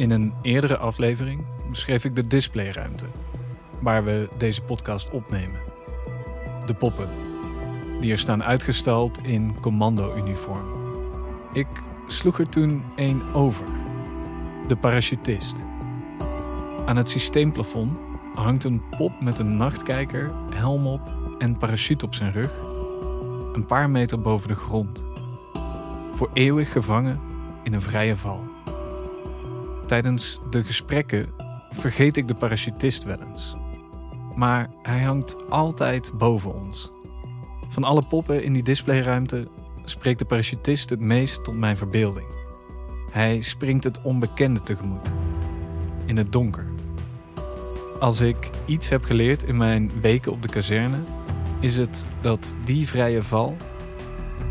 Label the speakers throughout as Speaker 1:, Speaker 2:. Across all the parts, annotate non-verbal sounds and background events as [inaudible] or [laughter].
Speaker 1: In een eerdere aflevering beschreef ik de displayruimte, waar we deze podcast opnemen. De poppen, die er staan uitgestald in commando-uniform. Ik sloeg er toen één over. De parachutist. Aan het systeemplafond hangt een pop met een nachtkijker, helm op en parachute op zijn rug. Een paar meter boven de grond. Voor eeuwig gevangen in een vrije val. Tijdens de gesprekken vergeet ik de parachutist wel eens. Maar hij hangt altijd boven ons. Van alle poppen in die displayruimte spreekt de parachutist het meest tot mijn verbeelding. Hij springt het onbekende tegemoet. In het donker. Als ik iets heb geleerd in mijn weken op de kazerne, is het dat die vrije val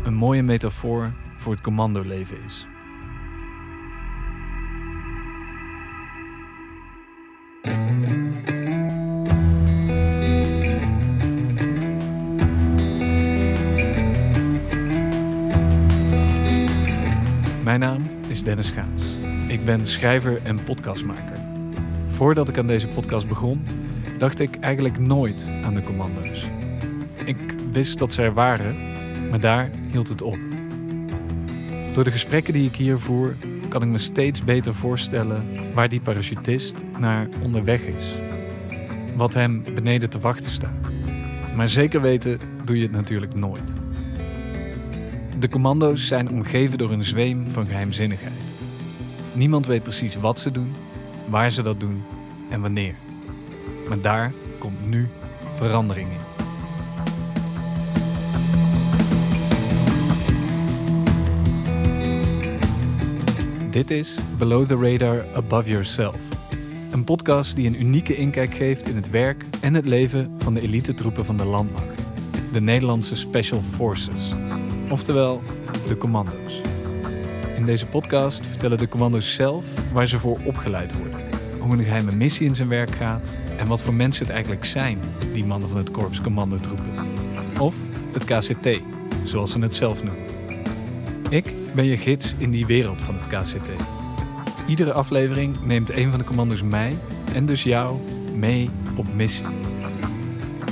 Speaker 1: een mooie metafoor voor het commandoleven is. Mijn naam is Dennis Gaans. Ik ben schrijver en podcastmaker. Voordat ik aan deze podcast begon, dacht ik eigenlijk nooit aan de commando's. Ik wist dat ze er waren, maar daar hield het op. Door de gesprekken die ik hier voer, kan ik me steeds beter voorstellen waar die parachutist naar onderweg is. Wat hem beneden te wachten staat. Maar zeker weten doe je het natuurlijk nooit. De commando's zijn omgeven door een zweem van geheimzinnigheid. Niemand weet precies wat ze doen, waar ze dat doen en wanneer. Maar daar komt nu verandering in. Dit is Below the Radar Above Yourself. Een podcast die een unieke inkijk geeft in het werk en het leven van de elite troepen van de landmacht. De Nederlandse Special Forces. Oftewel, de commando's. In deze podcast vertellen de commando's zelf waar ze voor opgeleid worden. Hoe een geheime missie in zijn werk gaat en wat voor mensen het eigenlijk zijn, die mannen van het korps commandotroepen. Of het KCT, zoals ze het zelf noemen. Ik ben je gids in die wereld van het KCT. Iedere aflevering neemt een van de commando's mij en dus jou mee op missie.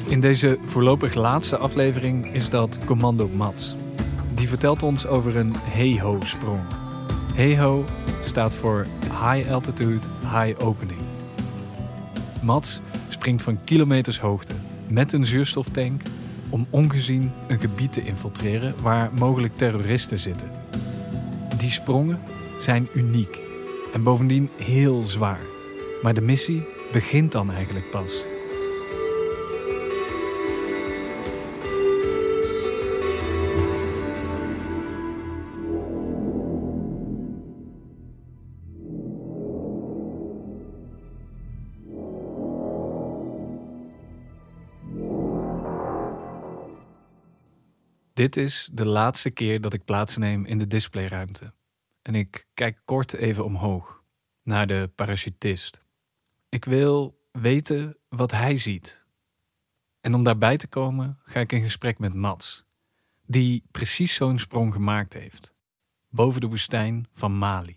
Speaker 1: In deze voorlopig laatste aflevering is dat commando Mats. Die vertelt ons over een HEHO-sprong. HEHO staat voor High Altitude High Opening. Mats springt van kilometers hoogte met een zuurstoftank om ongezien een gebied te infiltreren waar mogelijk terroristen zitten. Die sprongen zijn uniek en bovendien heel zwaar. Maar de missie begint dan eigenlijk pas. Dit is de laatste keer dat ik plaatsneem in de displayruimte. En ik kijk kort even omhoog, naar de parachutist. Ik wil weten wat hij ziet. En om daarbij te komen ga ik in gesprek met Mats, die precies zo'n sprong gemaakt heeft. Boven de woestijn van Mali.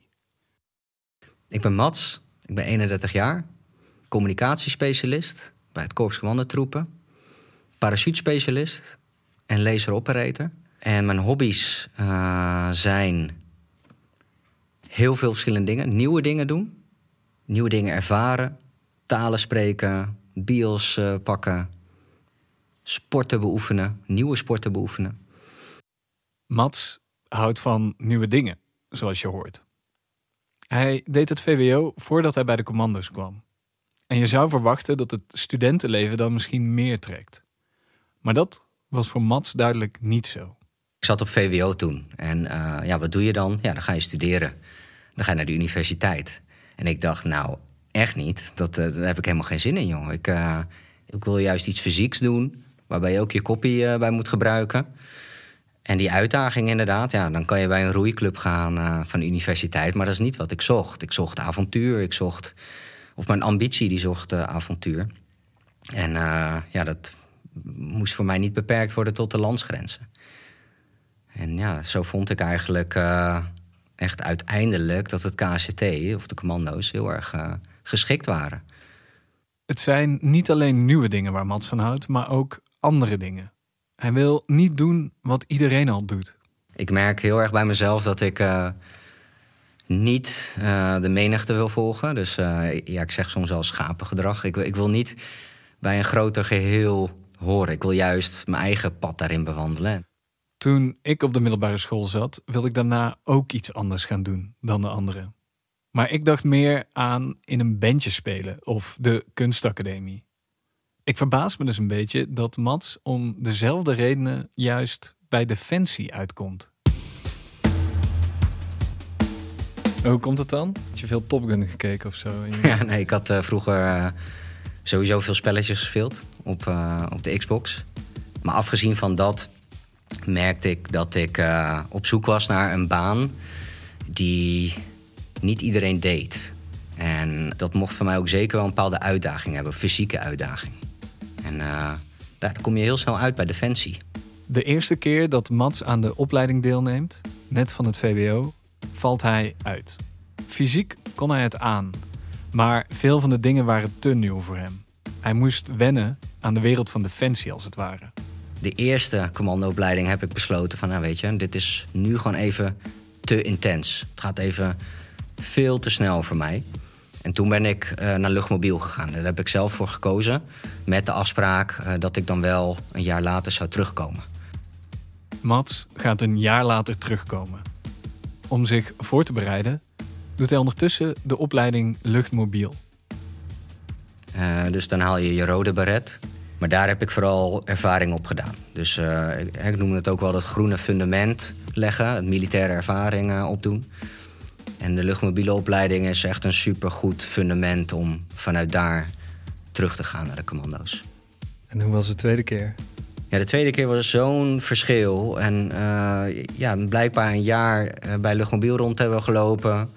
Speaker 2: Ik ben Mats, ik ben 31 jaar, communicatiespecialist bij het Korps Commandotroepen, parachutespecialist en laser operator. En mijn hobby's uh, zijn heel veel verschillende dingen. Nieuwe dingen doen, nieuwe dingen ervaren, talen spreken, bios uh, pakken, sporten beoefenen, nieuwe sporten beoefenen.
Speaker 1: Mats houdt van nieuwe dingen, zoals je hoort. Hij deed het VWO voordat hij bij de commando's kwam. En je zou verwachten dat het studentenleven dan misschien meer trekt. Maar dat was voor Mats duidelijk niet zo.
Speaker 2: Ik zat op VWO toen. En uh, ja, wat doe je dan? Ja, dan ga je studeren. Dan ga je naar de universiteit. En ik dacht, nou, echt niet. Dat, uh, daar heb ik helemaal geen zin in, jongen. Ik, uh, ik wil juist iets fysieks doen, waarbij je ook je koppie bij moet gebruiken. En die uitdaging inderdaad, ja, dan kan je bij een roeiclub gaan van de universiteit. Maar dat is niet wat ik zocht. Ik zocht avontuur, ik zocht... Of mijn ambitie, die zocht avontuur. En ja, dat moest voor mij niet beperkt worden tot de landsgrenzen. En ja, zo vond ik eigenlijk uh, echt uiteindelijk dat het KCT of de commando's heel erg uh, geschikt waren.
Speaker 1: Het zijn niet alleen nieuwe dingen waar Mats van houdt, maar ook andere dingen. Hij wil niet doen wat iedereen al doet.
Speaker 2: Ik merk heel erg bij mezelf dat ik uh, niet de menigte wil volgen. Dus ja, ik zeg soms al schapengedrag. Ik, ik wil niet bij een groter geheel horen. Ik wil juist mijn eigen pad daarin bewandelen.
Speaker 1: Toen ik op de middelbare school zat, wilde ik daarna ook iets anders gaan doen dan de anderen. Maar ik dacht meer aan in een bandje spelen of de kunstacademie. Ik verbaas me dus een beetje dat Mats om dezelfde redenen juist bij Defensie uitkomt. Hoe komt het dan? Heb je veel Top Gun gekeken of zo? [laughs]
Speaker 2: Ja, nee, ik had uh, vroeger uh, sowieso veel spelletjes gespeeld op, uh, op de Xbox. Maar afgezien van dat merkte ik dat ik op zoek was naar een baan die niet iedereen deed. En dat mocht voor mij ook zeker wel een bepaalde uitdaging hebben, fysieke uitdaging. En daar kom je heel snel uit bij Defensie.
Speaker 1: De eerste keer dat Mats aan de opleiding deelneemt, net van het VWO, valt hij uit. Fysiek kon hij het aan, maar veel van de dingen waren te nieuw voor hem. Hij moest wennen aan de wereld van defensie als het ware.
Speaker 2: De eerste commandoopleiding heb ik besloten van, nou weet je, dit is nu gewoon even te intens. Het gaat even veel te snel voor mij. En toen ben ik uh, naar luchtmobiel gegaan. Daar heb ik zelf voor gekozen. Met de afspraak uh, dat ik dan wel een jaar later zou terugkomen.
Speaker 1: Mats gaat een jaar later terugkomen. Om zich voor te bereiden, doet hij ondertussen de opleiding luchtmobiel.
Speaker 2: Uh, dus dan haal je je rode beret. Maar daar heb ik vooral ervaring op gedaan. Dus uh, ik, ik noem het ook wel het groene fundament leggen, het militaire ervaring uh, opdoen. En de luchtmobiele opleiding is echt een supergoed fundament om vanuit daar terug te gaan naar de commando's.
Speaker 1: En hoe was de tweede keer?
Speaker 2: Ja, de tweede keer was zo'n verschil. En uh, ja, blijkbaar een jaar bij luchtmobiel rond hebben gelopen.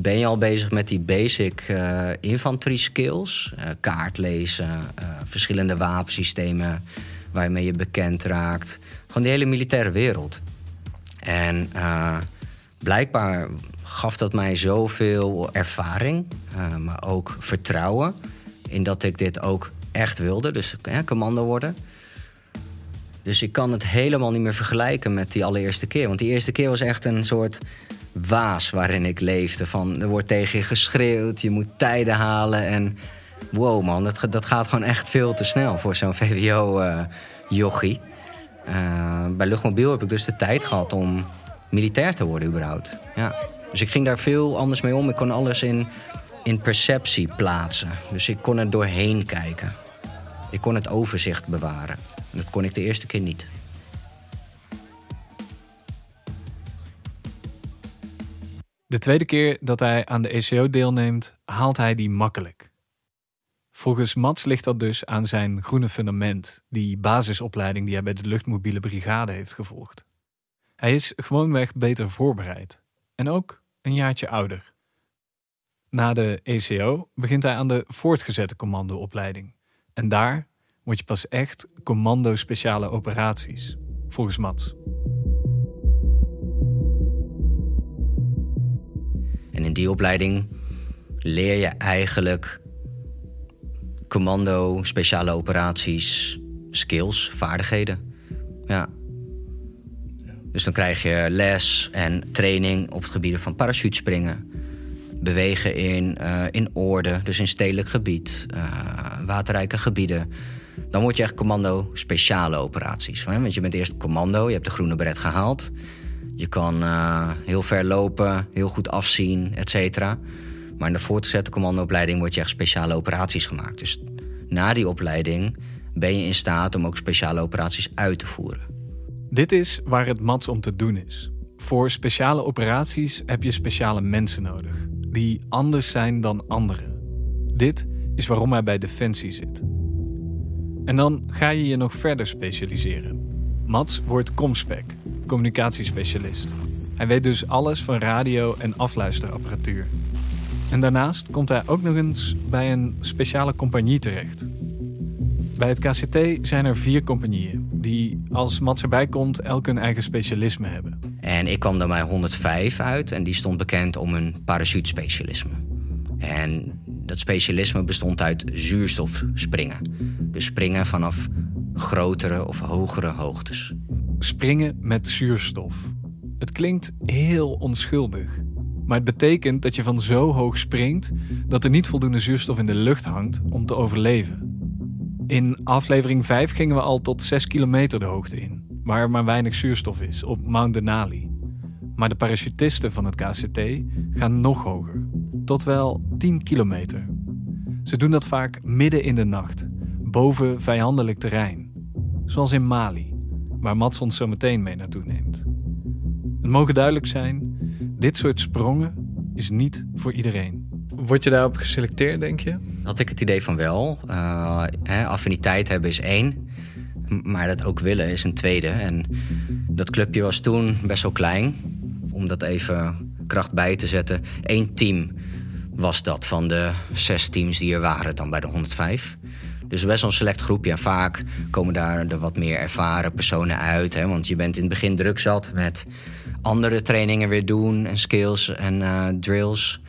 Speaker 2: Ben je al bezig met die basic uh, infanterie skills? kaart lezen, verschillende wapensystemen waarmee je bekend raakt. Gewoon die hele militaire wereld. En blijkbaar gaf dat mij zoveel ervaring, maar ook vertrouwen in dat ik dit ook echt wilde. Dus commando worden. Dus ik kan het helemaal niet meer vergelijken met die allereerste keer. Want die eerste keer was echt een soort waas waarin ik leefde. Van, er wordt tegen je geschreeuwd, je moet tijden halen. En wow man, dat, dat gaat gewoon echt veel te snel voor zo'n [laughs] VWO-jochie. Uh, uh, bij Luchtmobiel heb ik dus de tijd gehad om militair te worden überhaupt. Ja. Dus ik ging daar veel anders mee om. Ik kon alles in, in perceptie plaatsen. Dus ik kon er doorheen kijken. Ik kon het overzicht bewaren. En dat kon ik de eerste keer niet.
Speaker 1: De tweede keer dat hij aan de ECO deelneemt, haalt hij die makkelijk. Volgens Mats ligt dat dus aan zijn groene fundament, die basisopleiding die hij bij de luchtmobiele brigade heeft gevolgd. Hij is gewoonweg beter voorbereid en ook een jaartje ouder. Na de ECO begint hij aan de voortgezette commandoopleiding. En daar word je pas echt commando speciale operaties, volgens Mats.
Speaker 2: En in die opleiding leer je eigenlijk commando speciale operaties, skills, vaardigheden. Ja. Dus dan krijg je les en training op het gebied van parachutespringen, bewegen in, uh, in orde, dus in stedelijk gebied, uh, waterrijke gebieden, dan word je echt commando speciale operaties. Want je bent eerst commando, je hebt de groene beret gehaald. Je kan uh, heel ver lopen, heel goed afzien, et cetera. Maar in de voortgezette commandoopleiding word je echt speciale operaties gemaakt. Dus na die opleiding ben je in staat om ook speciale operaties uit te voeren.
Speaker 1: Dit is waar het mats om te doen is. Voor speciale operaties heb je speciale mensen nodig, die anders zijn dan anderen. Dit is waarom hij bij Defensie zit. En dan ga je je nog verder specialiseren. Mats wordt comspec, communicatiespecialist. Hij weet dus alles van radio- en afluisterapparatuur. En daarnaast komt hij ook nog eens bij een speciale compagnie terecht. Bij het KCT zijn er vier compagnieën, die als Mats erbij komt elk hun eigen specialisme hebben.
Speaker 2: En ik kwam daar bij 105 uit en die stond bekend om een parachutespecialisme. En dat specialisme bestond uit zuurstofspringen. Dus springen vanaf grotere of hogere hoogtes.
Speaker 1: Springen met zuurstof. Het klinkt heel onschuldig. Maar het betekent dat je van zo hoog springt dat er niet voldoende zuurstof in de lucht hangt om te overleven. In aflevering 5 gingen we al tot 6 kilometer de hoogte in, waar maar weinig zuurstof is, op Mount Denali. Maar de parachutisten van het KCT gaan nog hoger, tot wel 10 kilometer. Ze doen dat vaak midden in de nacht, boven vijandelijk terrein. Zoals in Mali, waar Mats ons zo meteen mee naartoe neemt. Het mogen duidelijk zijn, dit soort sprongen is niet voor iedereen. Word je daarop geselecteerd, denk je?
Speaker 2: Had ik het idee van wel. Uh, hè, affiniteit hebben is één. Maar dat ook willen is een tweede. En dat clubje was toen best wel klein. Om dat even kracht bij te zetten. Eén team was dat van de zes teams die er waren dan bij de 105. Dus best wel een select groepje. En vaak komen daar de wat meer ervaren personen uit. Hè? Want je bent in het begin druk zat met andere trainingen weer doen en skills en uh, drills.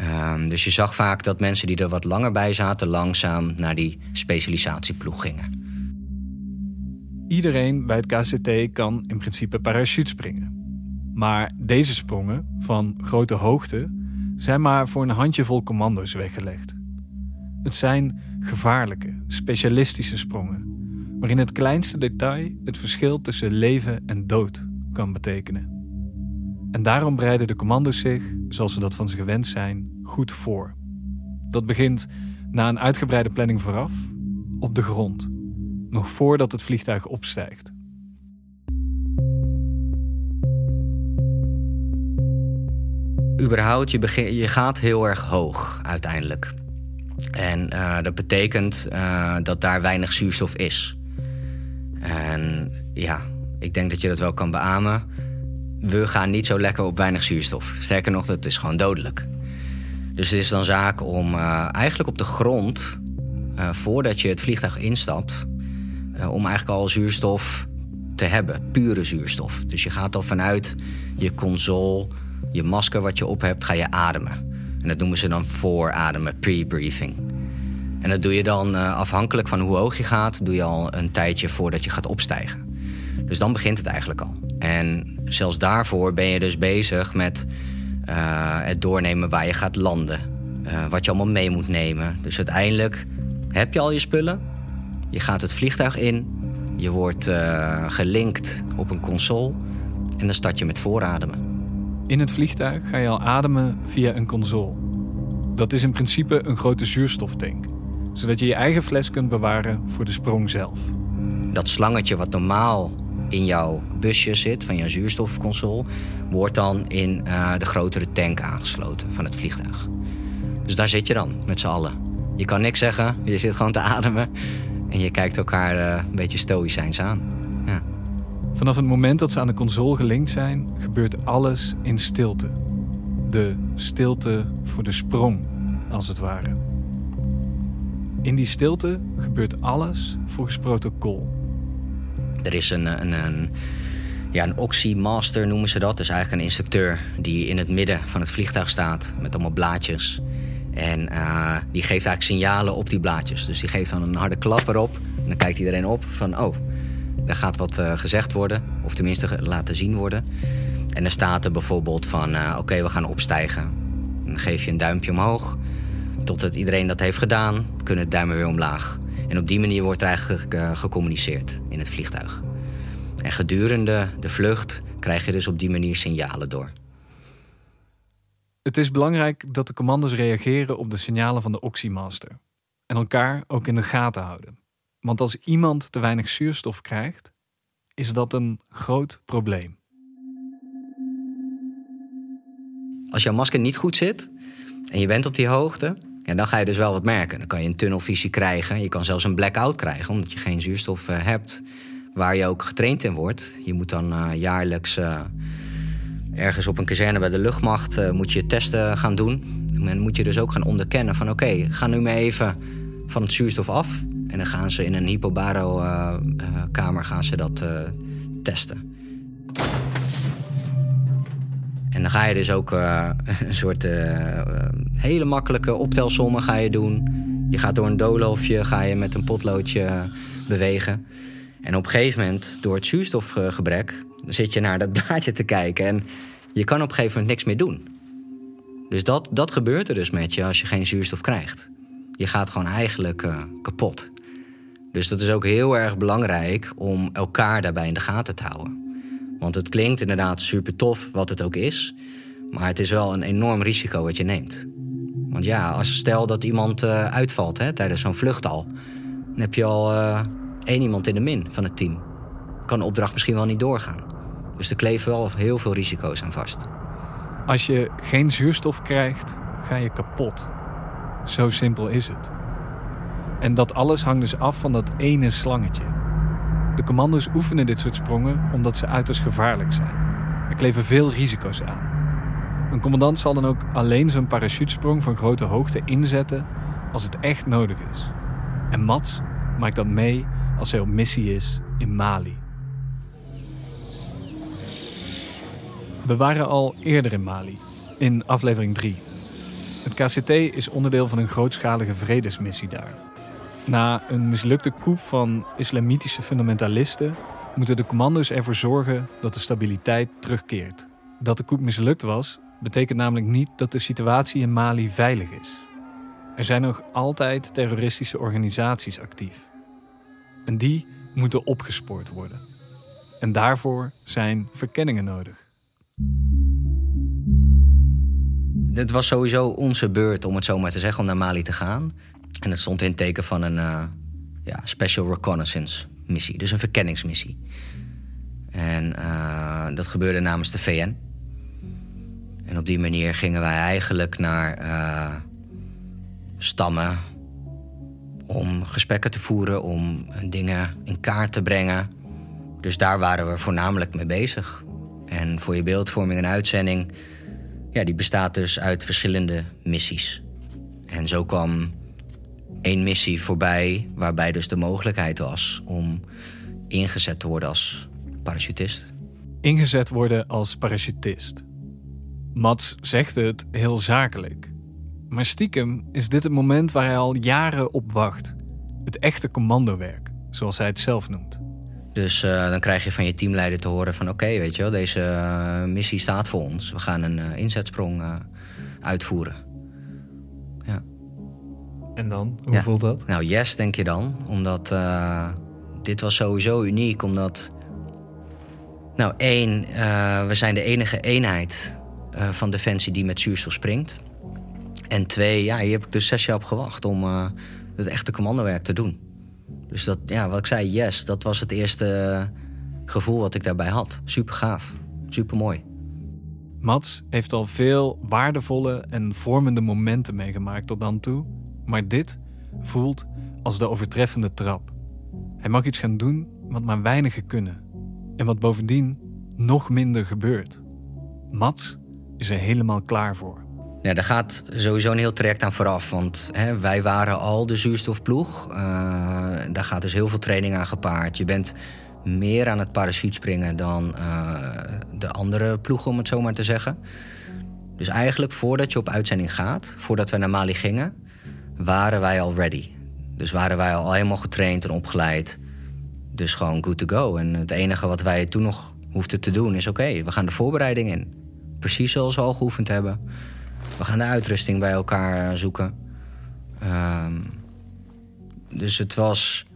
Speaker 2: Um, dus je zag vaak dat mensen die er wat langer bij zaten, langzaam naar die specialisatieploeg gingen.
Speaker 1: Iedereen bij het KCT kan in principe parachute springen. Maar deze sprongen van grote hoogte zijn maar voor een handjevol commando's weggelegd. Het zijn gevaarlijke, specialistische sprongen, waarin het kleinste detail het verschil tussen leven en dood kan betekenen. En daarom bereiden de commando's zich, zoals we dat van ze gewend zijn, goed voor. Dat begint na een uitgebreide planning vooraf op de grond, nog voordat het vliegtuig opstijgt.
Speaker 2: Überhaupt, je, je gaat heel erg hoog uiteindelijk. En uh, dat betekent uh, dat daar weinig zuurstof is. En ja, ik denk dat je dat wel kan beamen. We gaan niet zo lekker op weinig zuurstof. Sterker nog, het is gewoon dodelijk. Dus het is dan zaak om uh, eigenlijk op de grond, voordat je het vliegtuig instapt, om eigenlijk al zuurstof te hebben, pure zuurstof. Dus je gaat al vanuit je console, je masker wat je op hebt, ga je ademen. En dat noemen ze dan voorademen, pre-briefing. En dat doe je dan uh, afhankelijk van hoe hoog je gaat, doe je al een tijdje voordat je gaat opstijgen. Dus dan begint het eigenlijk al. En zelfs daarvoor ben je dus bezig met uh, het doornemen waar je gaat landen. Uh, wat je allemaal mee moet nemen. Dus uiteindelijk heb je al je spullen. Je gaat het vliegtuig in. Je wordt gelinkt op een console. En dan start je met voorademen.
Speaker 1: In het vliegtuig ga je al ademen via een console. Dat is in principe een grote zuurstoftank, zodat je je eigen fles kunt bewaren voor de sprong zelf.
Speaker 2: Dat slangetje wat normaal in jouw busje zit, van jouw zuurstofconsole, wordt dan in uh, de grotere tank aangesloten van het vliegtuig. Dus daar zit je dan met z'n allen. Je kan niks zeggen, je zit gewoon te ademen en je kijkt elkaar uh, een beetje stoïcijns aan.
Speaker 1: Vanaf het moment dat ze aan de console gelinkt zijn, gebeurt alles in stilte. De stilte voor de sprong, als het ware. In die stilte gebeurt alles volgens protocol.
Speaker 2: Er is een, een, een, ja, een oxymaster noemen ze dat. Dus eigenlijk een instructeur die in het midden van het vliegtuig staat met allemaal blaadjes. En uh, die geeft eigenlijk signalen op die blaadjes. Dus die geeft dan een harde klap erop. En dan kijkt iedereen op van, oh, daar gaat wat uh, gezegd worden, of tenminste laten zien worden. En dan staat er bijvoorbeeld van, uh, oké, we gaan opstijgen. Dan geef je een duimpje omhoog. Totdat iedereen dat heeft gedaan, kunnen het duimen weer omlaag. En op die manier wordt er eigenlijk uh, gecommuniceerd in het vliegtuig. En gedurende de vlucht krijg je dus op die manier signalen door.
Speaker 1: Het is belangrijk dat de commando's reageren op de signalen van de Oxymaster. En elkaar ook in de gaten houden. Want als iemand te weinig zuurstof krijgt, is dat een groot probleem.
Speaker 2: Als jouw masker niet goed zit en je bent op die hoogte, ja, dan ga je dus wel wat merken. Dan kan je een tunnelvisie krijgen. Je kan zelfs een blackout krijgen, omdat je geen zuurstof uh, hebt waar je ook getraind in wordt. Je moet dan uh, jaarlijks uh, ergens op een kazerne bij de luchtmacht moet je testen gaan doen. En moet je dus ook gaan onderkennen van oké, ga nu maar even van het zuurstof af. En dan gaan ze in een hypobaro-kamer gaan ze dat testen. En dan ga je dus ook [laughs] een soort hele makkelijke optelsommen ga je doen. Je gaat door een doolhofje, ga je met een potloodje bewegen. En op een gegeven moment, door het zuurstofgebrek, zit je naar dat [laughs] blaadje te kijken. En je kan op een gegeven moment niks meer doen. Dus dat, dat gebeurt er dus met je als je geen zuurstof krijgt. Je gaat gewoon eigenlijk kapot. Dus dat is ook heel erg belangrijk om elkaar daarbij in de gaten te houden. Want het klinkt inderdaad super tof, wat het ook is. Maar het is wel een enorm risico wat je neemt. Want ja, als stel dat iemand uh, uitvalt hè, tijdens zo'n vlucht al, dan heb je al uh, één iemand in de min van het team. Kan de opdracht misschien wel niet doorgaan. Dus er kleven wel heel veel risico's aan vast.
Speaker 1: Als je geen zuurstof krijgt, ga je kapot. Zo simpel is het. En dat alles hangt dus af van dat ene slangetje. De commando's oefenen dit soort sprongen omdat ze uiterst gevaarlijk zijn. Er kleven veel risico's aan. Een commandant zal dan ook alleen zo'n parachutesprong van grote hoogte inzetten als het echt nodig is. En Mats maakt dat mee als hij op missie is in Mali. We waren al eerder in Mali, in aflevering 3. Het KCT is onderdeel van een grootschalige vredesmissie daar. Na een mislukte coup van islamitische fundamentalisten moeten de commando's ervoor zorgen dat de stabiliteit terugkeert. Dat de coup mislukt was, betekent namelijk niet dat de situatie in Mali veilig is. Er zijn nog altijd terroristische organisaties actief. En die moeten opgespoord worden. En daarvoor zijn verkenningen nodig.
Speaker 2: Het was sowieso onze beurt, om het zo maar te zeggen, om naar Mali te gaan. En het stond in het teken van een uh, ja, Special Reconnaissance missie, dus een verkenningsmissie. En uh, dat gebeurde namens de VN. En op die manier gingen wij eigenlijk naar uh, stammen om gesprekken te voeren, om dingen in kaart te brengen. Dus daar waren we voornamelijk mee bezig. En voor je beeldvorming en uitzending, ja, die bestaat dus uit verschillende missies. En zo kwam één missie voorbij, waarbij dus de mogelijkheid was om ingezet te worden als parachutist.
Speaker 1: Ingezet worden als parachutist. Mats zegt het heel zakelijk. Maar stiekem is dit het moment waar hij al jaren op wacht. Het echte commandowerk, zoals hij het zelf noemt.
Speaker 2: Dus uh, dan krijg je van je teamleider te horen van... oké, weet je wel, deze uh, missie staat voor ons. We gaan een uh, inzetsprong uitvoeren.
Speaker 1: En dan? Hoe ja. voelt dat?
Speaker 2: Nou, yes, denk je dan. Omdat dit was sowieso uniek. Omdat, nou één, we zijn de enige eenheid van Defensie die met zuurstof springt. En twee, ja, hier heb ik dus zes jaar op gewacht om het echte commandowerk te doen. Dus dat, ja, wat ik zei, yes, dat was het eerste gevoel wat ik daarbij had. Super gaaf, super mooi.
Speaker 1: Mats heeft al veel waardevolle en vormende momenten meegemaakt tot dan toe. Maar dit voelt als de overtreffende trap. Hij mag iets gaan doen wat maar weinigen kunnen. En wat bovendien nog minder gebeurt. Mats is er helemaal klaar voor.
Speaker 2: Ja, daar gaat sowieso een heel traject aan vooraf. Want hè, wij waren al de zuurstofploeg. Uh, daar gaat dus heel veel training aan gepaard. Je bent meer aan het parachutespringen dan uh, de andere ploegen, om het zo maar te zeggen. Dus eigenlijk voordat je op uitzending gaat, voordat we naar Mali gingen, waren wij al ready. Dus waren wij al helemaal getraind en opgeleid. Dus gewoon good to go. En het enige wat wij toen nog hoefden te doen is: oké, we gaan de voorbereiding in. Precies zoals we al geoefend hebben. We gaan de uitrusting bij elkaar zoeken. Um, dus het was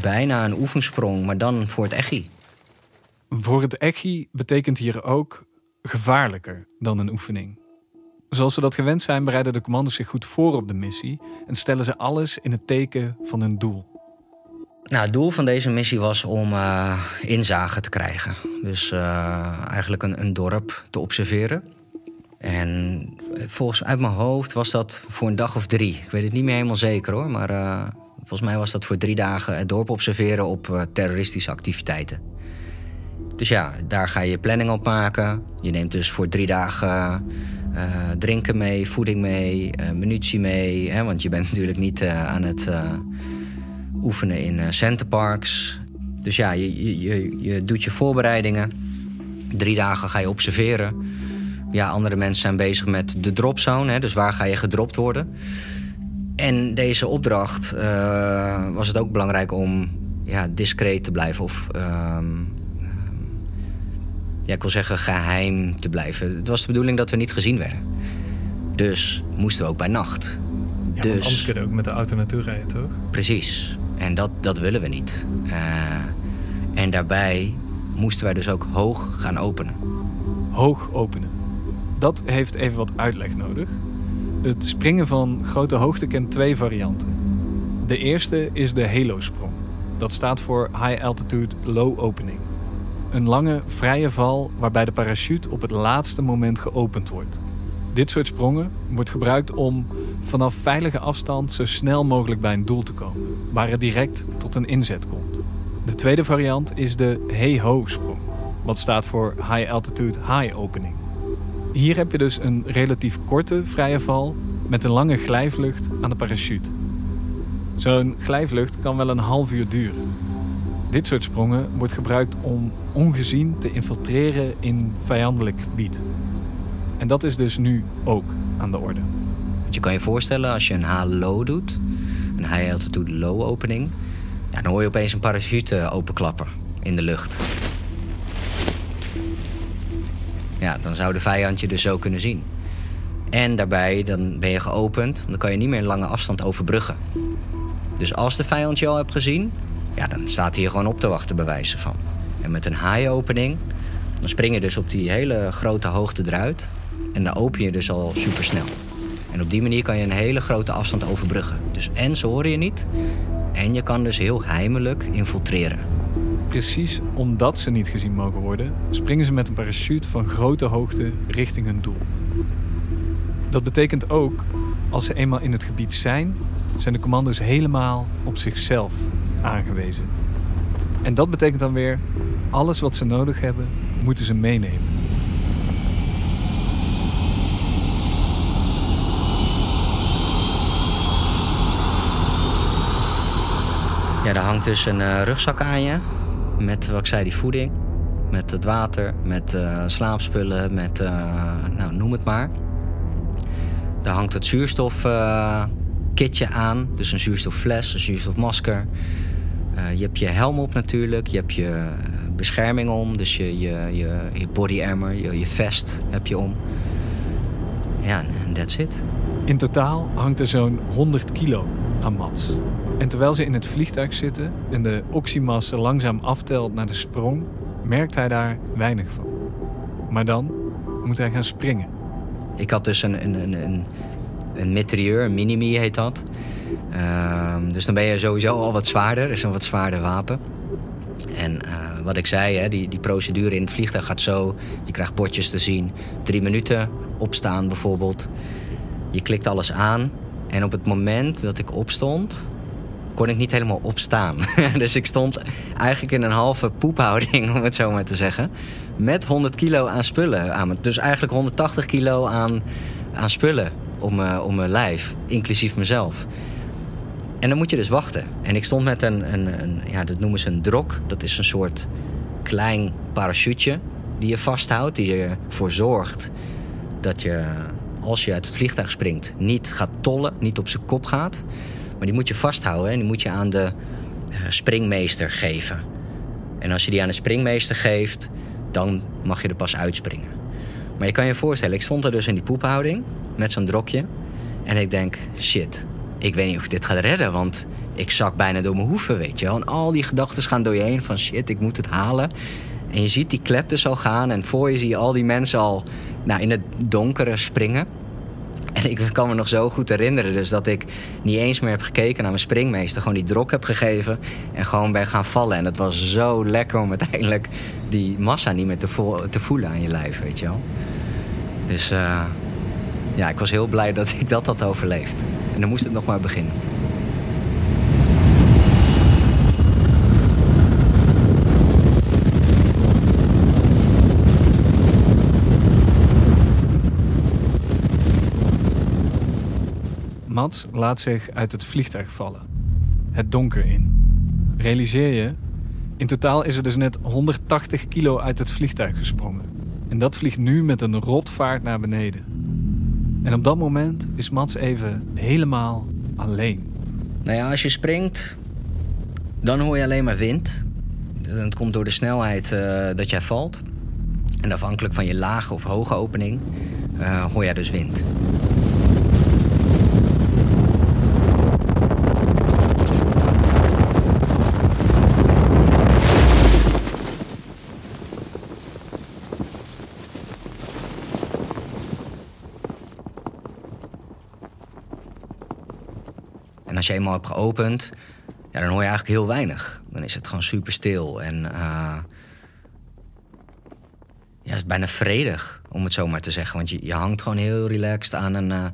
Speaker 2: bijna een oefensprong, maar dan voor het echi.
Speaker 1: Voor het echi betekent hier ook gevaarlijker dan een oefening. Zoals we dat gewend zijn, bereiden de commando's zich goed voor op de missie en stellen ze alles in het teken van hun doel.
Speaker 2: Nou, het doel van deze missie was om uh, inzage te krijgen. Dus uh, eigenlijk een, een dorp te observeren. En volgens uit mijn hoofd was dat voor een dag of drie. Ik weet het niet meer helemaal zeker hoor. Maar volgens mij was dat voor drie dagen het dorp observeren op terroristische activiteiten. Dus ja, daar ga je planning op maken. Je neemt dus voor drie dagen uh, drinken mee, voeding mee, munitie mee. Hè, want je bent [laughs] natuurlijk niet aan het oefenen in centerparks. Dus ja, je, je, je doet je voorbereidingen. Drie dagen ga je observeren. Ja, andere mensen zijn bezig met de dropzone, hè, dus waar ga je gedropt worden. En deze opdracht uh, was het ook belangrijk om ja, discreet te blijven. Of ehm, ja, ik wil zeggen geheim te blijven. Het was de bedoeling dat we niet gezien werden. Dus moesten we ook bij nacht.
Speaker 1: Ja, dus, anders kun je ook met de auto naartoe rijden, toch?
Speaker 2: Precies. En dat, dat willen we niet. Uh, en daarbij moesten wij dus ook hoog gaan openen.
Speaker 1: Hoog openen. Dat heeft even wat uitleg nodig. Het springen van grote hoogte kent twee varianten. De eerste is de Halo-sprong. Dat staat voor High Altitude Low Opening. Een lange, vrije val waarbij de parachute op het laatste moment geopend wordt. Dit soort sprongen wordt gebruikt om vanaf veilige afstand zo snel mogelijk bij een doel te komen, waar het direct tot een inzet komt. De tweede variant is de Hey-Ho-sprong, wat staat voor High Altitude High Opening. Hier heb je dus een relatief korte vrije val met een lange glijvlucht aan de parachute. Zo'n glijvlucht kan wel een half uur duren. Dit soort sprongen wordt gebruikt om ongezien te infiltreren in vijandelijk gebied. En dat is dus nu ook aan de orde.
Speaker 2: Je kan je voorstellen als je een H-low doet, een high altitude low opening, ja, dan hoor je opeens een parachute openklappen in de lucht. Ja, dan zou de vijand je dus zo kunnen zien. En daarbij, dan ben je geopend, dan kan je niet meer een lange afstand overbruggen. Dus als de vijand je al hebt gezien, dan staat hij hier gewoon op te wachten, bij van. En met een high opening, dan spring je dus op die hele grote hoogte eruit. En dan open je dus al super snel. En op die manier kan je een hele grote afstand overbruggen. Dus en ze horen je niet. En je kan dus heel heimelijk infiltreren.
Speaker 1: Precies omdat ze niet gezien mogen worden, springen ze met een parachute van grote hoogte richting hun doel. Dat betekent ook, als ze eenmaal in het gebied zijn, zijn de commando's helemaal op zichzelf aangewezen. En dat betekent dan weer, alles wat ze nodig hebben, moeten ze meenemen.
Speaker 2: Ja, er hangt dus een uh, rugzak aan je. Met, wat ik zei, die voeding. Met het water, met uh, slaapspullen, met, uh, nou, noem het maar. Daar hangt het zuurstofkitje aan. Dus een zuurstoffles, een zuurstofmasker. Je hebt je helm op natuurlijk. Je hebt je bescherming om. Dus je, je, je, je body armor, je, je vest heb je om. Ja, en that's it.
Speaker 1: In totaal hangt er zo'n 100 kilo aan Mats. En terwijl ze in het vliegtuig zitten en de oxymassa langzaam aftelt naar de sprong, merkt hij daar weinig van. Maar dan moet hij gaan springen.
Speaker 2: Ik had dus een, een, een, een mitrailleur, een minimi heet dat. Ehm, dus dan ben je sowieso al wat zwaarder, is een wat zwaarder wapen. En eh, wat ik zei, hè, die, die procedure in het vliegtuig gaat zo. Je krijgt bordjes te zien. Drie minuten opstaan bijvoorbeeld. Je klikt alles aan. En op het moment dat ik opstond, kon ik niet helemaal opstaan. [laughs] dus ik stond eigenlijk in een halve poephouding, om het zo maar te zeggen. Met 100 kilo aan spullen aan me. Dus eigenlijk 180 kilo aan, aan spullen om, om mijn lijf, inclusief mezelf. En dan moet je dus wachten. En ik stond met een, een, een, ja, dat noemen ze een drok. Dat is een soort klein parachute die je vasthoudt, die ervoor zorgt dat je, als je uit het vliegtuig springt, niet gaat tollen, niet op zijn kop gaat. Maar die moet je vasthouden en die moet je aan de uh, springmeester geven. En als je die aan de springmeester geeft, dan mag je er pas uitspringen. Maar je kan je voorstellen, ik stond er dus in die poephouding met zo'n drokje. En ik denk, shit, ik weet niet of ik dit ga redden, want ik zak bijna door mijn hoeven, weet je wel. En al die gedachten gaan door je heen van shit, ik moet het halen. En je ziet die klep dus al gaan en voor je zie je al die mensen al nou, in het donkere springen. En ik kan me nog zo goed herinneren dus dat ik niet eens meer heb gekeken naar mijn springmeester. Gewoon die drok heb gegeven en gewoon ben gaan vallen. En het was zo lekker om uiteindelijk die massa niet meer te, voelen aan je lijf, weet je wel. Dus uh, ja, ik was heel blij dat ik dat had overleefd. En dan moest het nog maar beginnen.
Speaker 1: Mats laat zich uit het vliegtuig vallen. Het donker in. Realiseer je, In totaal is er dus net 180 kilo uit het vliegtuig gesprongen. En dat vliegt nu met een rotvaart naar beneden. En op dat moment is Mats even helemaal alleen.
Speaker 2: Nou ja, als je springt, dan hoor je alleen maar wind. Het komt door de snelheid uh, dat jij valt. En afhankelijk van je lage of hoge opening uh, hoor jij dus wind. Je eenmaal hebt geopend, ja, dan hoor je eigenlijk heel weinig. Dan is het gewoon super stil en uh, ja, is bijna vredig, om het zo maar te zeggen. Want je, je hangt gewoon heel relaxed aan een uh,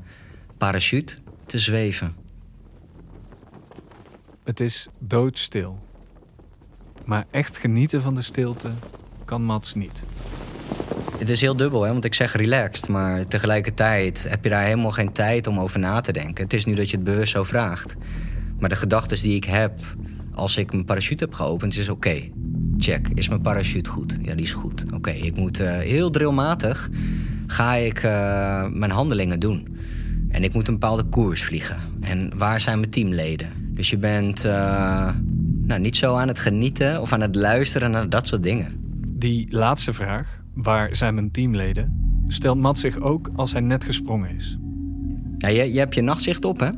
Speaker 2: parachute te zweven.
Speaker 1: Het is doodstil. Maar echt genieten van de stilte kan Mats niet.
Speaker 2: Het is heel dubbel, hè? want ik zeg relaxed, maar tegelijkertijd heb je daar helemaal geen tijd om over na te denken. Het is nu dat je het bewust zo vraagt. Maar de gedachten die ik heb als ik mijn parachute heb geopend, is oké. check, is mijn parachute goed? Ja, die is goed. Oké, ik moet uh, heel drillmatig ga ik uh, mijn handelingen doen. En ik moet een bepaalde koers vliegen. En waar zijn mijn teamleden? Dus je bent uh, nou, niet zo aan het genieten of aan het luisteren naar dat soort dingen.
Speaker 1: Die laatste vraag, waar zijn mijn teamleden, stelt Matt zich ook als hij net gesprongen is.
Speaker 2: Ja, je, je hebt je nachtzicht op, hè?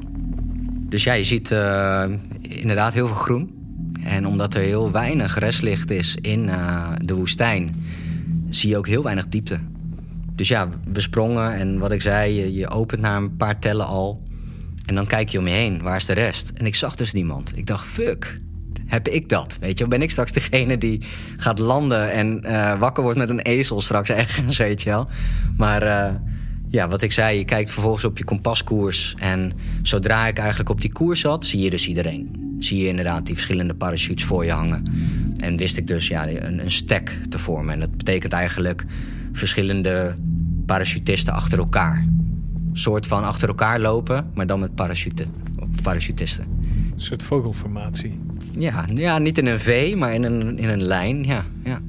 Speaker 2: Dus ja, je ziet uh, inderdaad heel veel groen. En omdat er heel weinig restlicht is in uh, de woestijn, zie je ook heel weinig diepte. Dus ja, we sprongen en wat ik zei, je opent naar een paar tellen al. En dan kijk je om je heen, waar is de rest? En ik zag dus niemand. Ik dacht, fuck, heb ik dat? Weet je, ben ik straks degene die gaat landen en uh, wakker wordt met een ezel straks ergens, [laughs] weet je wel. Maar uh, ja, wat ik zei, je kijkt vervolgens op je kompaskoers. En zodra ik eigenlijk op die koers zat, zie je dus iedereen. Zie je inderdaad die verschillende parachutes voor je hangen. En wist ik dus ja, een, een stack te vormen. En dat betekent eigenlijk verschillende parachutisten achter elkaar. Een soort van achter elkaar lopen, maar dan met parachuten. Of parachutisten.
Speaker 1: Een soort vogelformatie.
Speaker 2: Ja, ja, niet in een V, maar in een, in een lijn. Ja, ja.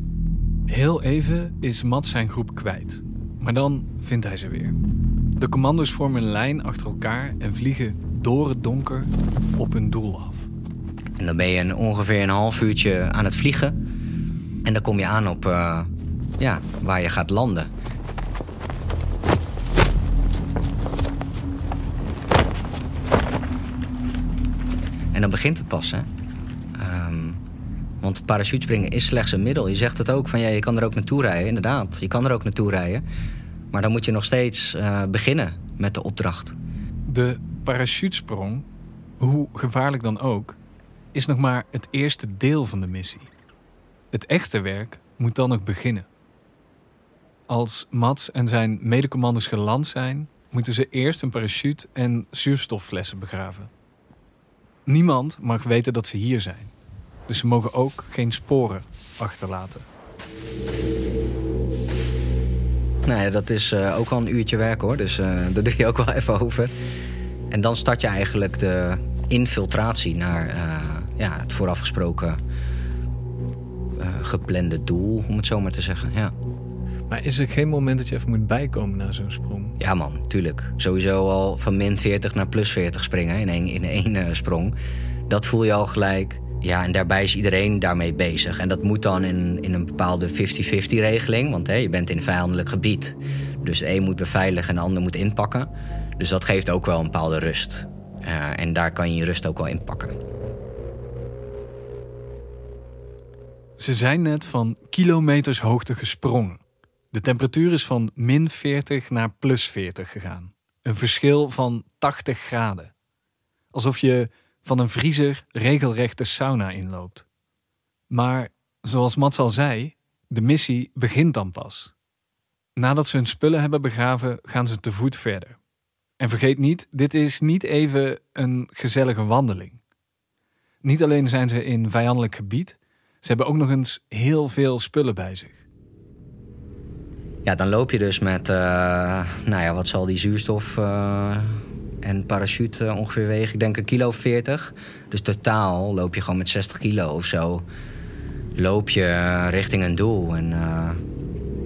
Speaker 1: Heel even is Matt zijn groep kwijt. Maar dan vindt hij ze weer. De commando's vormen een lijn achter elkaar en vliegen door het donker op hun doel af.
Speaker 2: En dan ben je een, ongeveer een half uurtje aan het vliegen. En dan kom je aan op uh, ja, waar je gaat landen. En dan begint het pas, hè. Um, want parachutespringen is slechts een middel. Je zegt het ook van ja, je kan er ook naartoe rijden. Inderdaad, je kan er ook naartoe rijden. Maar dan moet je nog steeds uh, beginnen met de opdracht.
Speaker 1: De parachutesprong, hoe gevaarlijk dan ook, is nog maar het eerste deel van de missie. Het echte werk moet dan nog beginnen. Als Mats en zijn medecommandos geland zijn, moeten ze eerst een parachute en zuurstofflessen begraven. Niemand mag weten dat ze hier zijn. Dus ze mogen ook geen sporen achterlaten.
Speaker 2: Nee, dat is uh, ook al een uurtje werk hoor. Dus uh, daar doe je ook wel even over. En dan start je eigenlijk de infiltratie naar uh, ja, het voorafgesproken geplande doel, om het zo maar te zeggen. Ja.
Speaker 1: Maar is er geen moment dat je even moet bijkomen na zo'n sprong?
Speaker 2: Ja man, tuurlijk. Sowieso al van min 40 naar plus 40 springen in één, in één sprong. Dat voel je al gelijk. Ja, en daarbij is iedereen daarmee bezig. En dat moet dan in, in een bepaalde 50-50 regeling. Want hè, je bent in een vijandelijk gebied. Dus de een moet beveiligen en de ander moet inpakken. Dus dat geeft ook wel een bepaalde rust. Uh, en daar kan je je rust ook wel inpakken.
Speaker 1: Ze zijn net van kilometers hoogte gesprongen. De temperatuur is van min 40 naar plus 40 gegaan. Een verschil van 80 graden. Alsof je van een vriezer regelrecht de sauna inloopt. Maar zoals Mats al zei, de missie begint dan pas. Nadat ze hun spullen hebben begraven, gaan ze te voet verder. En vergeet niet, dit is niet even een gezellige wandeling. Niet alleen zijn ze in vijandelijk gebied, ze hebben ook nog eens heel veel spullen bij zich.
Speaker 2: Ja, dan loop je dus met, uh, nou ja, wat zal die zuurstof uh, en parachute ongeveer wegen. Ik denk een kilo 40. Dus totaal loop je gewoon met 60 kilo of zo. loop je eh, richting een doel. En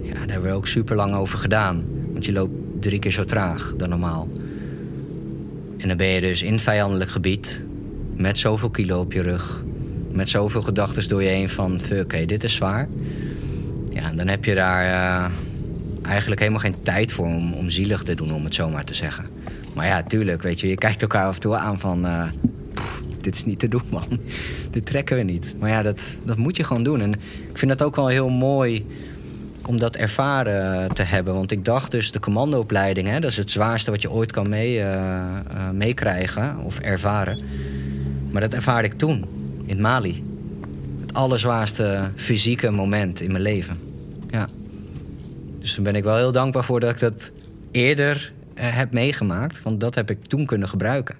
Speaker 2: ja, daar hebben we ook super lang over gedaan. Want je loopt drie keer zo traag dan normaal. En dan ben je dus in vijandelijk gebied. Met zoveel kilo op je rug. Met zoveel gedachten door je heen van... Oké, dit is zwaar. Ja, dan heb je daar eigenlijk helemaal geen tijd voor om, om zielig te doen, om het zo maar te zeggen. Maar ja, tuurlijk, weet je, je kijkt elkaar af en toe aan van... Uh, dit is niet te doen, man. [laughs] dit trekken we niet. Maar ja, dat, dat moet je gewoon doen. En ik vind het ook wel heel mooi om dat ervaren te hebben. Want ik dacht dus, de commandoopleiding... Hè, dat is het zwaarste wat je ooit kan mee, uh, meekrijgen of ervaren. Maar dat ervaarde ik toen, in Mali. Het allerzwaarste fysieke moment in mijn leven. Dus daar ben ik wel heel dankbaar voor dat ik dat eerder uh, heb meegemaakt. Want dat heb ik toen kunnen gebruiken.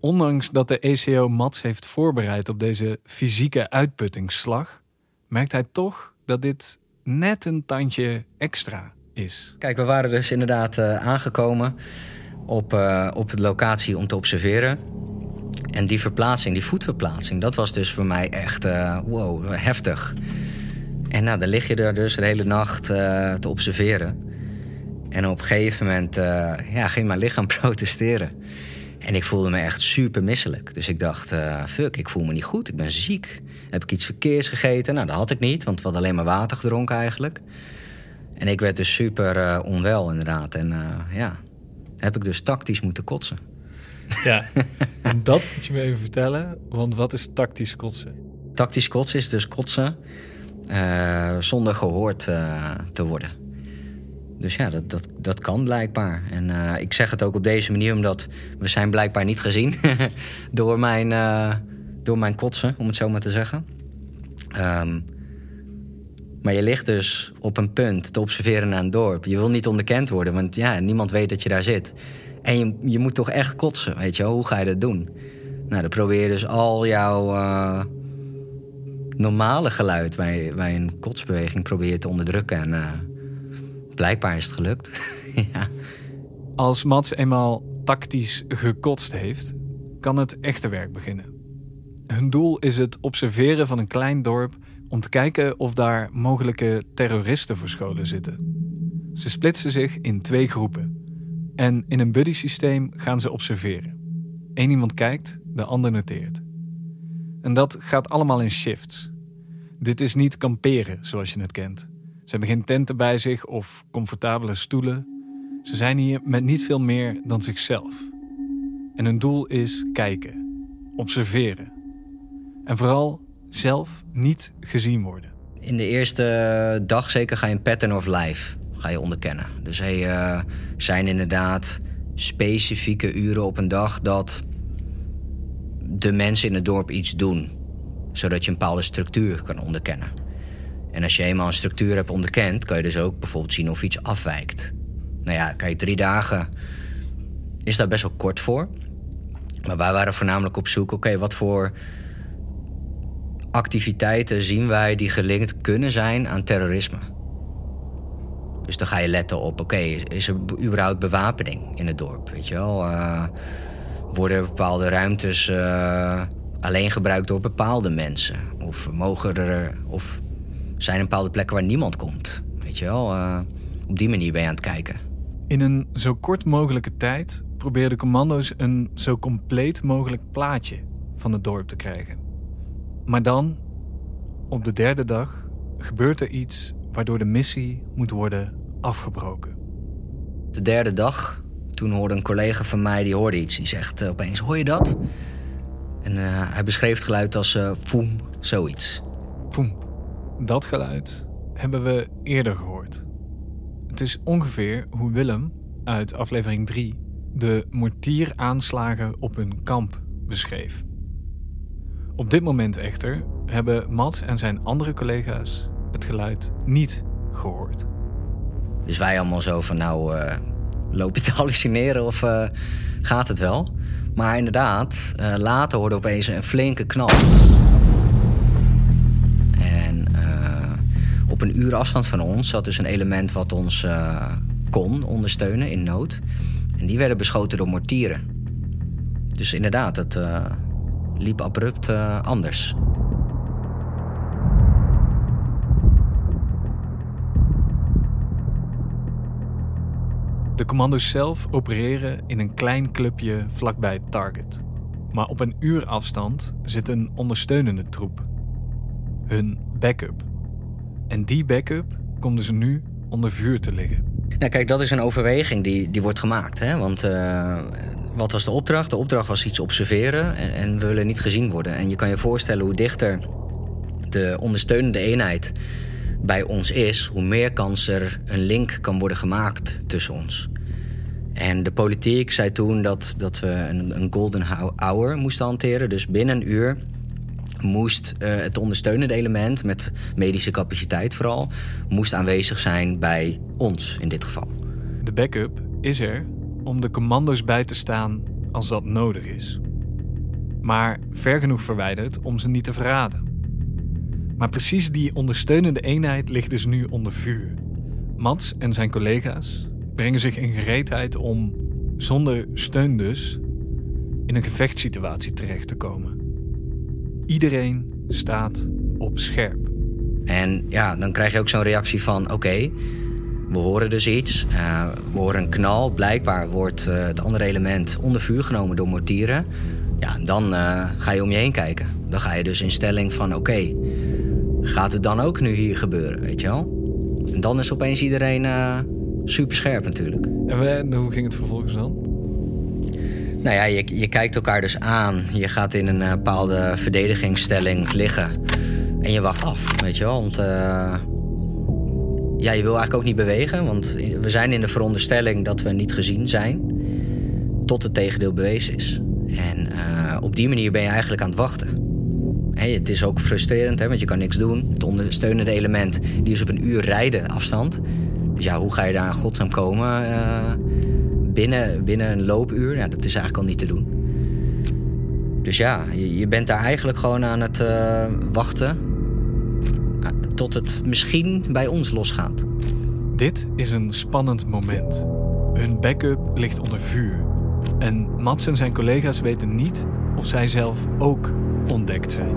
Speaker 1: Ondanks dat de ECO Mats heeft voorbereid op deze fysieke uitputtingsslag, merkt hij toch dat dit net een tandje extra is.
Speaker 2: Kijk, we waren dus inderdaad uh, aangekomen op, uh, op de locatie om te observeren. En die verplaatsing, die voetverplaatsing, dat was dus voor mij echt wow, heftig. En nou, dan lig je er dus de hele nacht uh, te observeren. En op een gegeven moment uh, ja, ging mijn lichaam [laughs] protesteren. En ik voelde me echt super misselijk. Dus ik dacht, uh, fuck, ik voel me niet goed. Ik ben ziek. Heb ik iets verkeers gegeten? Nou, dat had ik niet, want we hadden alleen maar water gedronken eigenlijk. En ik werd dus super onwel inderdaad. En ja, heb ik dus tactisch moeten kotsen.
Speaker 1: Ja, [laughs] en dat moet je me even vertellen. Want wat is tactisch kotsen?
Speaker 2: Tactisch kotsen is dus kotsen uh, zonder gehoord uh, te worden. Dus ja, dat, dat, dat kan blijkbaar. En uh, ik zeg het ook op deze manier omdat we zijn blijkbaar niet gezien [laughs] door, mijn, door mijn kotsen, om het zo maar te zeggen. Um, maar je ligt dus op een punt te observeren naar een dorp. Je wil niet onderkend worden, want ja, niemand weet dat je daar zit. En je, je moet toch echt kotsen, weet je? Hoe ga je dat doen? Nou, dan probeer je dus al jouw normale geluid bij, bij een kotsbeweging probeer te onderdrukken. En uh, blijkbaar is het gelukt. [laughs] ja.
Speaker 1: Als Mats eenmaal tactisch gekotst heeft, kan het echte werk beginnen. Hun doel is het observeren van een klein dorp om te kijken of daar mogelijke terroristen verscholen zitten. Ze splitsen zich in twee groepen. En in een buddy systeem gaan ze observeren. Eén iemand kijkt, de ander noteert. En dat gaat allemaal in shifts. Dit is niet kamperen zoals je het kent. Ze hebben geen tenten bij zich of comfortabele stoelen. Ze zijn hier met niet veel meer dan zichzelf. En hun doel is kijken, observeren. En vooral zelf niet gezien worden.
Speaker 2: In de eerste dag zeker ga je een pattern of life ga je onderkennen. Dus er uh, zijn inderdaad specifieke uren op een dag dat de mensen in het dorp iets doen. Zodat je een bepaalde structuur kan onderkennen. En als je eenmaal een structuur hebt onderkend, kan je dus ook bijvoorbeeld zien of iets afwijkt. Nou ja, kijk, drie dagen is daar best wel kort voor. Maar wij waren voornamelijk op zoek, oké, wat voor activiteiten zien wij die gelinkt kunnen zijn aan terrorisme? Dus dan ga je letten op, oké, is er überhaupt bewapening in het dorp? Weet je wel? Uh, worden bepaalde ruimtes uh, alleen gebruikt door bepaalde mensen? Of mogen er, of zijn er bepaalde plekken waar niemand komt? Weet je wel, uh, op die manier ben je aan het kijken.
Speaker 1: In een zo kort mogelijke tijd probeerden commando's een zo compleet mogelijk plaatje van het dorp te krijgen. Maar dan, op de derde dag, gebeurt er iets waardoor de missie moet worden afgebroken.
Speaker 2: De derde dag toen hoorde een collega van mij, die hoorde iets. Die zegt uh, opeens, hoor je dat? En uh, hij beschreef het geluid als uh, foem, zoiets.
Speaker 1: Foem. Dat geluid hebben we eerder gehoord. Het is ongeveer hoe Willem uit aflevering 3 de mortieraanslagen op hun kamp beschreef. Op dit moment echter hebben Mats en zijn andere collega's het geluid niet gehoord.
Speaker 2: Dus wij allemaal zo van nou, uh, loop je te [laughs] hallucineren of uh, gaat het wel? Maar inderdaad, uh, later hoorde opeens een flinke knal. En uh, op een uur afstand van ons zat dus een element wat ons kon ondersteunen in nood. En die werden beschoten door mortieren. Dus inderdaad, het liep abrupt anders.
Speaker 1: De commando's zelf opereren in een klein clubje vlakbij het target. Maar op een uur afstand zit een ondersteunende troep. Hun backup. En die backup komt dus nu onder vuur te liggen.
Speaker 2: Nou, kijk, dat is een overweging die, die wordt gemaakt. Hè? Want uh, wat was de opdracht? De opdracht was iets observeren en, en, we willen niet gezien worden. En je kan je voorstellen hoe dichter de ondersteunende eenheid bij ons is, hoe meer kans er een link kan worden gemaakt tussen ons. En de politiek zei toen dat, dat we een, een golden hour moesten hanteren. Dus binnen een uur moest uh, het ondersteunende element, met medische capaciteit vooral, moest aanwezig zijn bij ons in dit geval.
Speaker 1: De backup is er om de commando's bij te staan als dat nodig is. Maar ver genoeg verwijderd om ze niet te verraden. Maar precies die ondersteunende eenheid ligt dus nu onder vuur. Mats en zijn collega's brengen zich in gereedheid om, zonder steun dus, in een gevechtssituatie terecht te komen. Iedereen staat op scherp.
Speaker 2: En ja, dan krijg je ook zo'n reactie van: oké, we horen dus iets. Uh, we horen een knal. Blijkbaar wordt uh, het andere element onder vuur genomen door mortieren. Ja, en dan uh, ga je om je heen kijken. Dan ga je dus in stelling van: oké, gaat het dan ook nu hier gebeuren? Weet je wel? En dan is opeens iedereen super scherp natuurlijk.
Speaker 1: En hoe ging het vervolgens dan?
Speaker 2: Nou ja, je, je kijkt elkaar dus aan. Je gaat in een bepaalde verdedigingsstelling liggen. En je wacht af, weet je wel. Want ja, je wil eigenlijk ook niet bewegen, want we zijn in de veronderstelling dat we niet gezien zijn, tot het tegendeel bewezen is. En uh, op die manier ben je eigenlijk aan het wachten. Het is ook frustrerend, hè, want je kan niks doen. Het ondersteunende element die is op een uur rijden afstand. Dus ja, hoe ga je daar aan godsnaam komen uh, binnen, binnen een loopuur? Ja, dat is eigenlijk al niet te doen. Dus ja, je, je bent daar eigenlijk gewoon aan het uh, wachten tot het misschien bij ons losgaat.
Speaker 1: Dit is een spannend moment. Hun backup ligt onder vuur. En Mats en zijn collega's weten niet of zij zelf ook ontdekt zijn.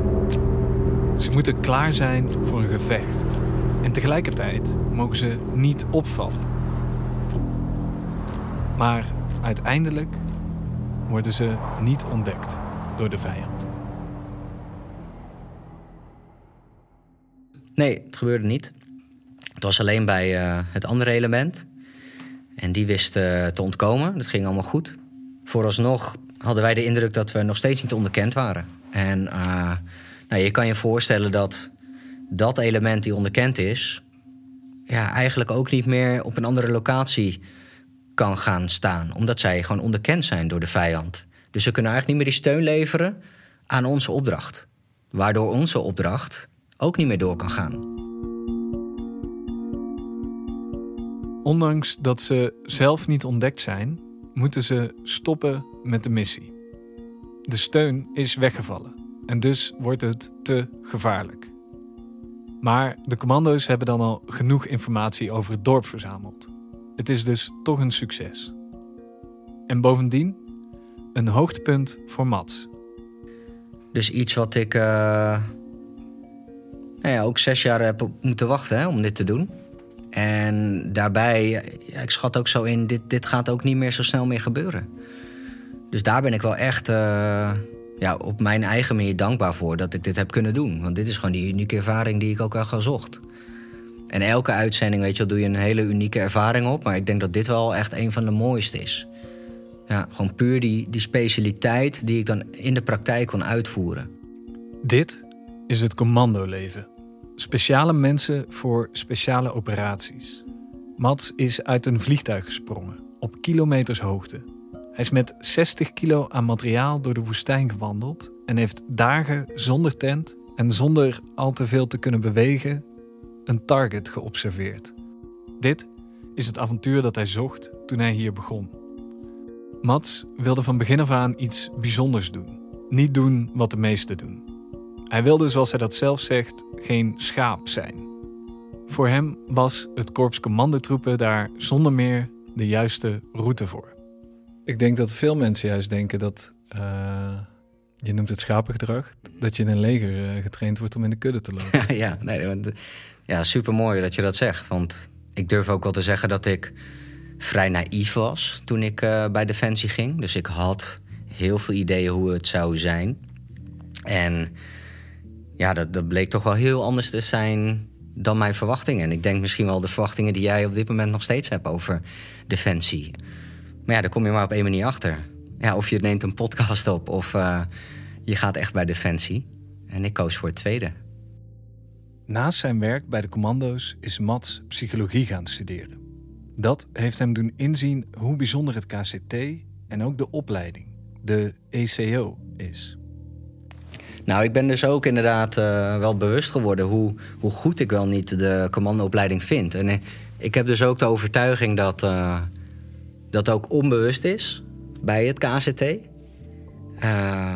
Speaker 1: Ze moeten klaar zijn voor een gevecht. En tegelijkertijd mogen ze niet opvallen. Maar uiteindelijk worden ze niet ontdekt door de vijand.
Speaker 2: Nee, het gebeurde niet. Het was alleen bij uh, het andere element. En die wist uh, te ontkomen. Dat ging allemaal goed. Vooralsnog hadden wij de indruk dat we nog steeds niet onderkend waren. En uh, nou, je kan je voorstellen dat dat element die onderkend is... Ja, eigenlijk ook niet meer op een andere locatie kan gaan staan. Omdat zij gewoon onderkend zijn door de vijand. Dus ze kunnen eigenlijk niet meer die steun leveren aan onze opdracht. Waardoor onze opdracht ook niet meer door kan gaan.
Speaker 1: Ondanks dat ze zelf niet ontdekt zijn, moeten ze stoppen met de missie. De steun is weggevallen en dus wordt het te gevaarlijk. Maar de commando's hebben dan al genoeg informatie over het dorp verzameld. Het is dus toch een succes. En bovendien een hoogtepunt voor Mats.
Speaker 2: Dus iets wat ik uh, nou ja, ook zes jaar heb moeten wachten hè, om dit te doen. En daarbij, ik schat ook zo in, dit, dit gaat ook niet meer zo snel meer gebeuren. Dus daar ben ik wel echt uh, ja, op mijn eigen manier dankbaar voor dat ik dit heb kunnen doen. Want dit is gewoon die unieke ervaring die ik ook al gezocht. En elke uitzending, weet je wel, doe je een hele unieke ervaring op. Maar ik denk dat dit wel echt een van de mooiste is. Ja, gewoon puur die, die specialiteit die ik dan in de praktijk kon uitvoeren.
Speaker 1: Dit is het commandoleven. Speciale mensen voor speciale operaties. Mats is uit een vliegtuig gesprongen, op kilometers hoogte. Hij is met 60 kilo aan materiaal door de woestijn gewandeld en heeft dagen zonder tent en zonder al te veel te kunnen bewegen een target geobserveerd. Dit is het avontuur dat hij zocht toen hij hier begon. Mats wilde van begin af aan iets bijzonders doen. Niet doen wat de meesten doen. Hij wilde, zoals hij dat zelf zegt, geen schaap zijn. Voor hem was het korps commandotroepen daar zonder meer de juiste route voor. Ik denk dat veel mensen juist denken dat, uh, je noemt het schapengedrag, dat je in een leger uh, getraind wordt om in de kudde te lopen. [laughs]
Speaker 2: ja, nee, ja super mooi dat je dat zegt. Want ik durf ook wel te zeggen dat ik vrij naïef was toen ik uh, bij Defensie ging. Dus ik had heel veel ideeën hoe het zou zijn. En ja, dat, dat bleek toch wel heel anders te zijn dan mijn verwachtingen. En ik denk misschien wel de verwachtingen die jij op dit moment nog steeds hebt over Defensie. Maar ja, daar kom je maar op één manier achter. Ja, of je neemt een podcast op of uh, je gaat echt bij Defensie. En ik koos voor het tweede.
Speaker 1: Naast zijn werk bij de commando's is Mats psychologie gaan studeren. Dat heeft hem doen inzien hoe bijzonder het KCT en ook de opleiding, de ECO, is.
Speaker 2: Nou, ik ben dus ook inderdaad uh, wel bewust geworden hoe, hoe goed ik wel niet de commandoopleiding vind. En ik heb dus ook de overtuiging dat uh, dat ook onbewust is bij het KCT. Uh,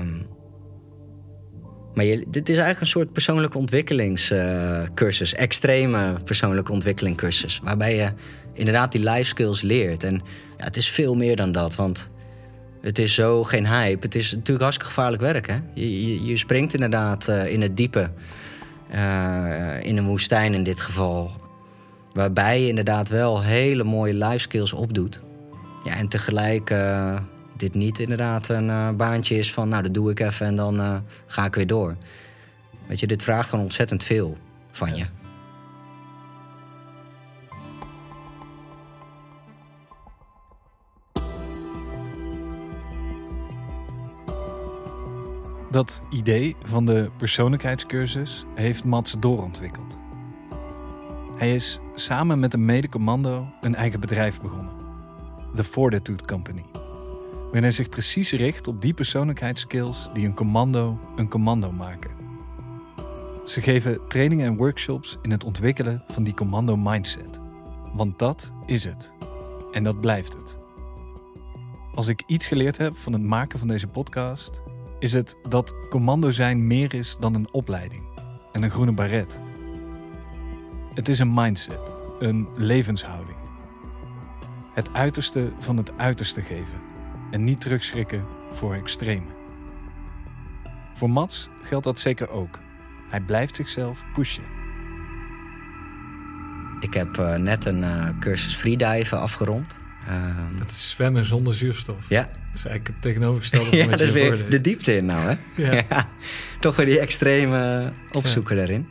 Speaker 2: maar je, dit is eigenlijk een soort persoonlijke ontwikkelingscursus. Uh, extreme persoonlijke ontwikkelingscursus. Waarbij je inderdaad die life skills leert. En ja, het is veel meer dan dat. Want het is zo geen hype. Het is natuurlijk hartstikke gevaarlijk werk. Hè? Je, je, je springt inderdaad uh, in het diepe. Uh, in een woestijn in dit geval. Waarbij je inderdaad wel hele mooie life skills opdoet. Ja, en tegelijk uh, dit niet inderdaad een baantje is van... nou, dat doe ik even en dan ga ik weer door. Weet je, dit vraagt gewoon ontzettend veel van je.
Speaker 1: Dat idee van de persoonlijkheidscursus heeft Mats doorontwikkeld. Hij is samen met een medecommando een eigen bedrijf begonnen. The Fortitude Company. Waarin hij zich precies richt op die persoonlijkheidsskills die een commando een commando maken. Ze geven trainingen en workshops in het ontwikkelen van die commando mindset. Want dat is het. En dat blijft het. Als ik iets geleerd heb van het maken van deze podcast, is het dat commando zijn meer is dan een opleiding en een groene baret. Het is een mindset, een levenshouding. Het uiterste van het uiterste geven en niet terugschrikken voor extreme. Voor Mats geldt dat zeker ook. Hij blijft zichzelf pushen.
Speaker 2: Ik heb uh, net een uh, cursus freediven afgerond.
Speaker 1: Um, dat is zwemmen zonder zuurstof.
Speaker 2: Ja.
Speaker 1: Dat is eigenlijk het tegenovergestelde van [laughs]
Speaker 2: ja,
Speaker 1: wat
Speaker 2: dat
Speaker 1: je
Speaker 2: is weer de diepte in nou, hè?
Speaker 1: Ja. [laughs]
Speaker 2: ja. Toch weer die extreme opzoeken ja. daarin.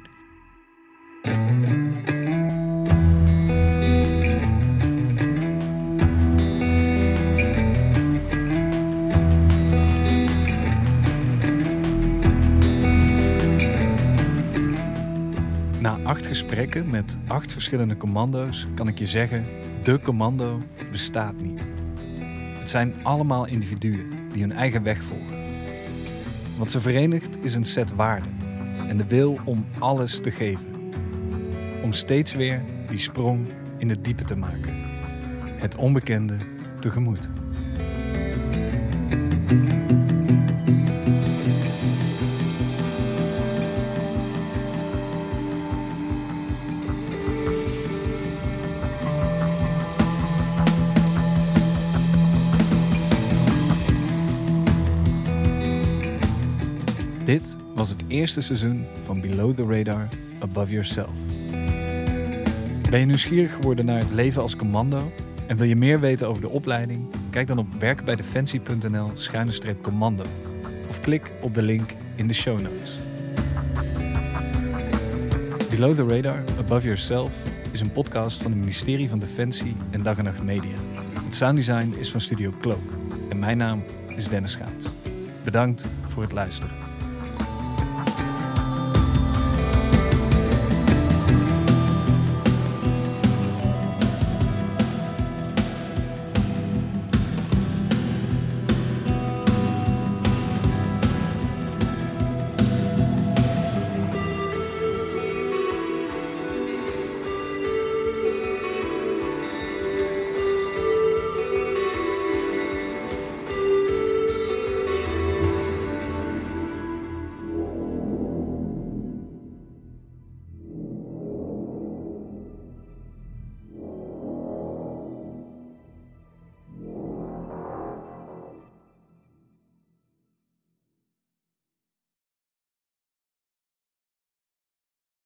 Speaker 1: Met acht verschillende commando's kan ik je zeggen: de commando bestaat niet. Het zijn allemaal individuen die hun eigen weg volgen. Wat ze verenigt is een set waarden en de wil om alles te geven. Om steeds weer die sprong in het diepe te maken. Het onbekende tegemoet. Dit was het eerste seizoen van Below the Radar, Above Yourself. Ben je nieuwsgierig geworden naar het leven als commando en wil je meer weten over de opleiding? Kijk dan op werkbijdefensie.nl-commando of klik op de link in de show notes. Below the Radar, Above Yourself is een podcast van het ministerie van Defensie en Dag en Nacht Media. Het sounddesign is van Studio Cloak en mijn naam is Dennis Schaats. Bedankt voor het luisteren.